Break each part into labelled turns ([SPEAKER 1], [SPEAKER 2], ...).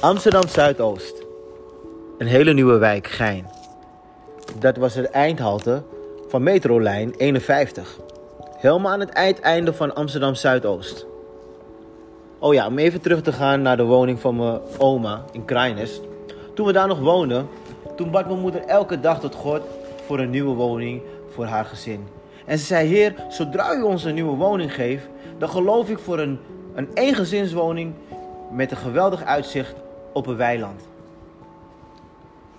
[SPEAKER 1] Amsterdam Zuidoost. Een hele nieuwe wijk, Gein. Dat was het eindhalte van metrolijn 51. Helemaal aan het eindeinde van Amsterdam Zuidoost. Oh ja, om even terug te gaan naar de woning van mijn oma in Krijnest. Toen we daar nog woonden, toen bad mijn moeder elke dag tot God voor een nieuwe woning voor haar gezin. En ze zei, Heer, zodra u ons een nieuwe woning geeft, dan geloof ik voor een, een eengezinswoning met een geweldig uitzicht op een weiland.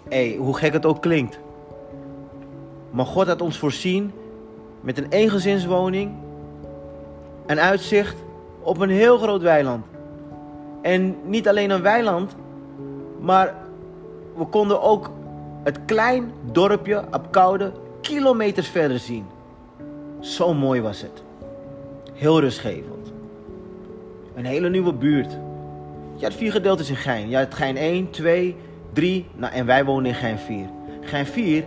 [SPEAKER 1] Hé, hey, hoe gek het ook klinkt. Maar God had ons voorzien met een eengezinswoning, een uitzicht op een heel groot weiland. En niet alleen een weiland, maar we konden ook het klein dorpje Apkoude kilometers verder zien. Zo mooi was het. Heel rustgevend. Een hele nieuwe buurt. Je had vier gedeeltes in Gein. Je had Gein 1, 2, 3 nou, en wij woonden in Gein 4. Gein 4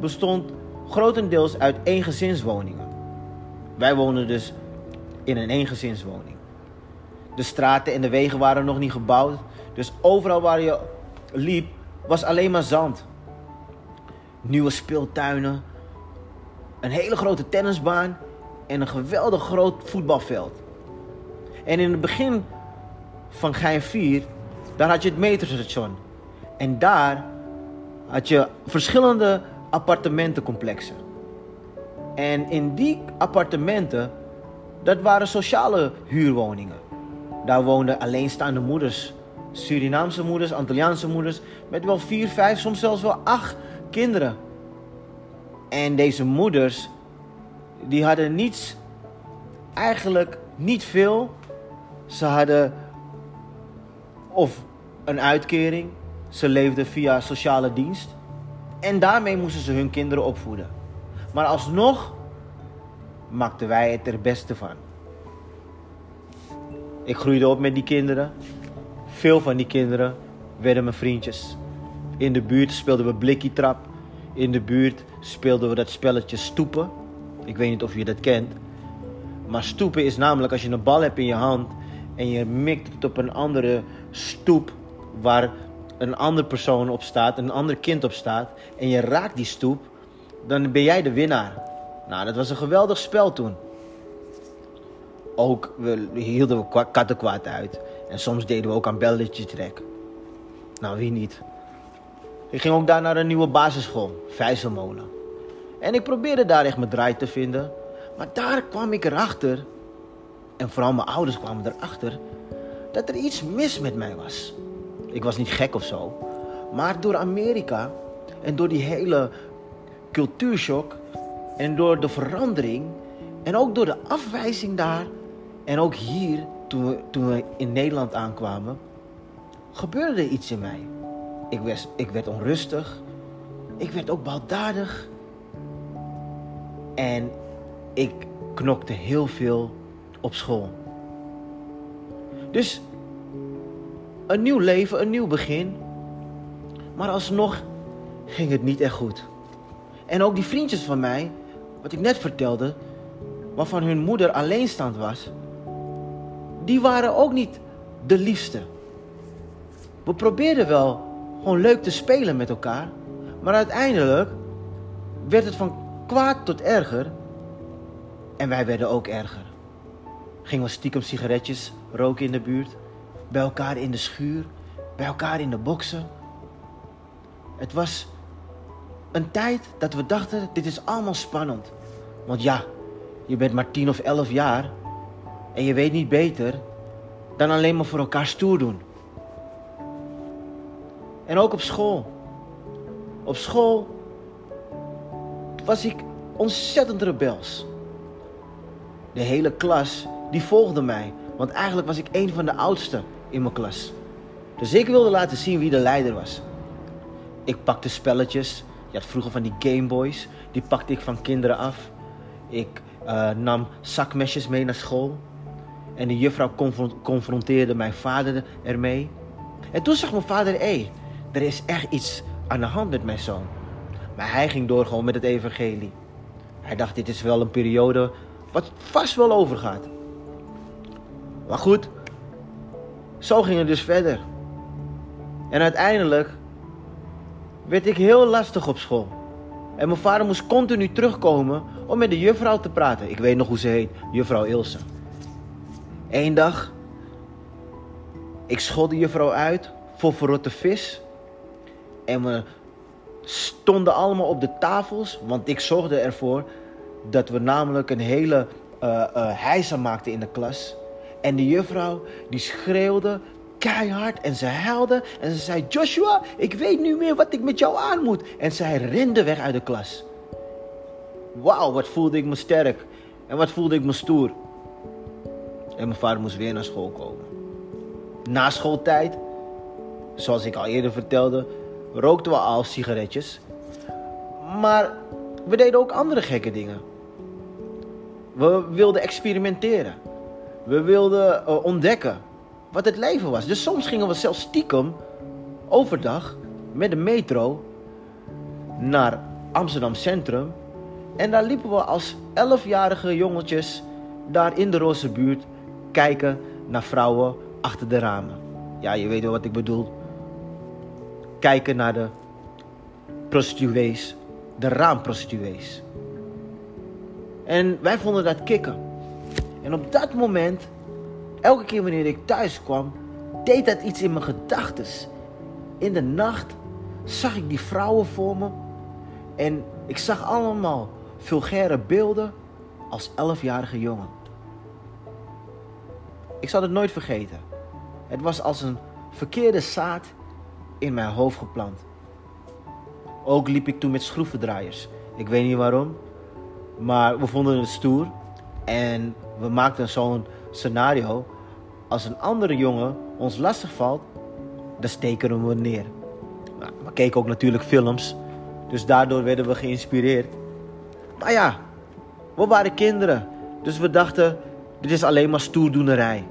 [SPEAKER 1] bestond grotendeels uit eengezinswoningen. Wij woonden dus in een eengezinswoning. De straten en de wegen waren nog niet gebouwd. Dus overal waar je liep was alleen maar zand. Nieuwe speeltuinen. Een hele grote tennisbaan. En een geweldig groot voetbalveld. En in het begin van Gein 4, daar had je het metrostation. En daar had je verschillende appartementencomplexen. En in die appartementen, dat waren sociale huurwoningen. Daar woonden alleenstaande moeders, Surinaamse moeders, Antilliaanse moeders, met wel vier, vijf, soms zelfs wel acht kinderen. En deze moeders, die hadden niets, eigenlijk niet veel. Ze hadden of een uitkering, ze leefden via sociale dienst. En daarmee moesten ze hun kinderen opvoeden. Maar alsnog maakten wij het er beste van. Ik groeide op met die kinderen. Veel van die kinderen werden mijn vriendjes. In de buurt speelden we blikkietrap. In de buurt speelden we dat spelletje stoepen. Ik weet niet of je dat kent. Maar stoepen is namelijk als je een bal hebt in je hand en je mikt het op een andere stoep waar een andere persoon op staat, een ander kind op staat, en je raakt die stoep, dan ben jij de winnaar. Nou, dat was een geweldig spel toen. Ook we hielden we kattenkwaad uit. En soms deden we ook aan belletje trek. Nou, wie niet? Ik ging ook daar naar een nieuwe basisschool, Vijzelmolen. En ik probeerde daar echt mijn draai te vinden. Maar daar kwam ik erachter, en vooral mijn ouders kwamen erachter, dat er iets mis met mij was. Ik was niet gek of zo. Maar door Amerika en door die hele cultuurshock en door de verandering en ook door de afwijzing daar en ook hier toen we, toen we in Nederland aankwamen, gebeurde iets in mij. Ik werd, ik werd onrustig. Ik werd ook baldadig. En ik knokte heel veel op school. Dus een nieuw leven, een nieuw begin. Maar alsnog ging het niet echt goed. En ook die vriendjes van mij, wat ik net vertelde, waarvan hun moeder alleenstaand was, die waren ook niet de liefste. We probeerden wel gewoon leuk te spelen met elkaar, maar uiteindelijk werd het van kwaad tot erger en wij werden ook erger. Gingen we stiekem sigaretjes roken in de buurt, bij elkaar in de schuur, bij elkaar in de boksen. Het was een tijd dat we dachten, dit is allemaal spannend. Want ja, je bent maar tien of elf jaar en je weet niet beter dan alleen maar voor elkaar stoer doen. En ook op school. Op school was ik ontzettend rebels. De hele klas die volgde mij, want eigenlijk was ik een van de oudsten in mijn klas. Dus ik wilde laten zien wie de leider was. Ik pakte spelletjes. Je had vroeger van die Gameboys. Die pakte ik van kinderen af. Ik uh, nam zakmesjes mee naar school. En de juffrouw confronteerde mijn vader ermee. En toen zag mijn vader, hé, hey, er is echt iets aan de hand met mijn zoon. Maar hij ging door gewoon met het evangelie. Hij dacht, dit is wel een periode wat vast wel overgaat. Maar goed, zo ging het dus verder. En uiteindelijk werd ik heel lastig op school. En mijn vader moest continu terugkomen om met de juffrouw te praten. Ik weet nog hoe ze heet, juffrouw Ilse. Eén dag, ik schold de juffrouw uit voor verrotte vis. En we stonden allemaal op de tafels, want ik zorgde ervoor dat we namelijk een hele uh, hijsa maakten in de klas. En de juffrouw die schreeuwde keihard en ze huilde en ze zei: Joshua, ik weet nu meer wat ik met jou aan moet. En zij rende weg uit de klas. Wauw, wat voelde ik me sterk en wat voelde ik me stoer. En mijn vader moest weer naar school komen. Na schooltijd, zoals ik al eerder vertelde, rookten we al sigaretjes. Maar we deden ook andere gekke dingen. We wilden experimenteren. We wilden uh, ontdekken wat het leven was. Dus soms gingen we zelfs stiekem overdag met de metro naar Amsterdam Centrum. En daar liepen we als elfjarige jongetjes daar in de roze buurt kijken naar vrouwen achter de ramen. Ja, je weet wel wat ik bedoel. Kijken naar de prostituees, de raamprostituees. En wij vonden dat kicken. En op dat moment, elke keer wanneer ik thuis kwam, deed dat iets in mijn gedachten. In de nacht zag ik die vrouwen voor me. En ik zag allemaal vulgaire beelden als elfjarige jongen. Ik zal het nooit vergeten. Het was als een verkeerde zaad in mijn hoofd geplant. Ook liep ik toen met schroevendraaiers. Ik weet niet waarom, maar we vonden het stoer. En we maakten zo'n scenario. Als een andere jongen ons lastig valt, dan steken we neer. Nou, we keken ook natuurlijk films. Dus daardoor werden we geïnspireerd. Maar ja, we waren kinderen. Dus we dachten, dit is alleen maar stoerdoenerij.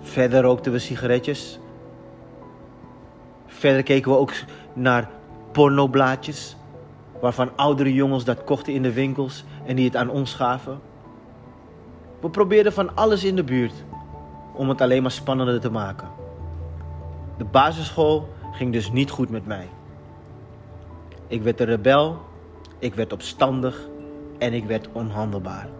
[SPEAKER 1] Verder rookten we sigaretjes. Verder keken we ook naar pornoblaadjes. Waarvan oudere jongens dat kochten in de winkels en die het aan ons gaven. We probeerden van alles in de buurt om het alleen maar spannender te maken. De basisschool ging dus niet goed met mij. Ik werd een rebel, ik werd opstandig en ik werd onhandelbaar.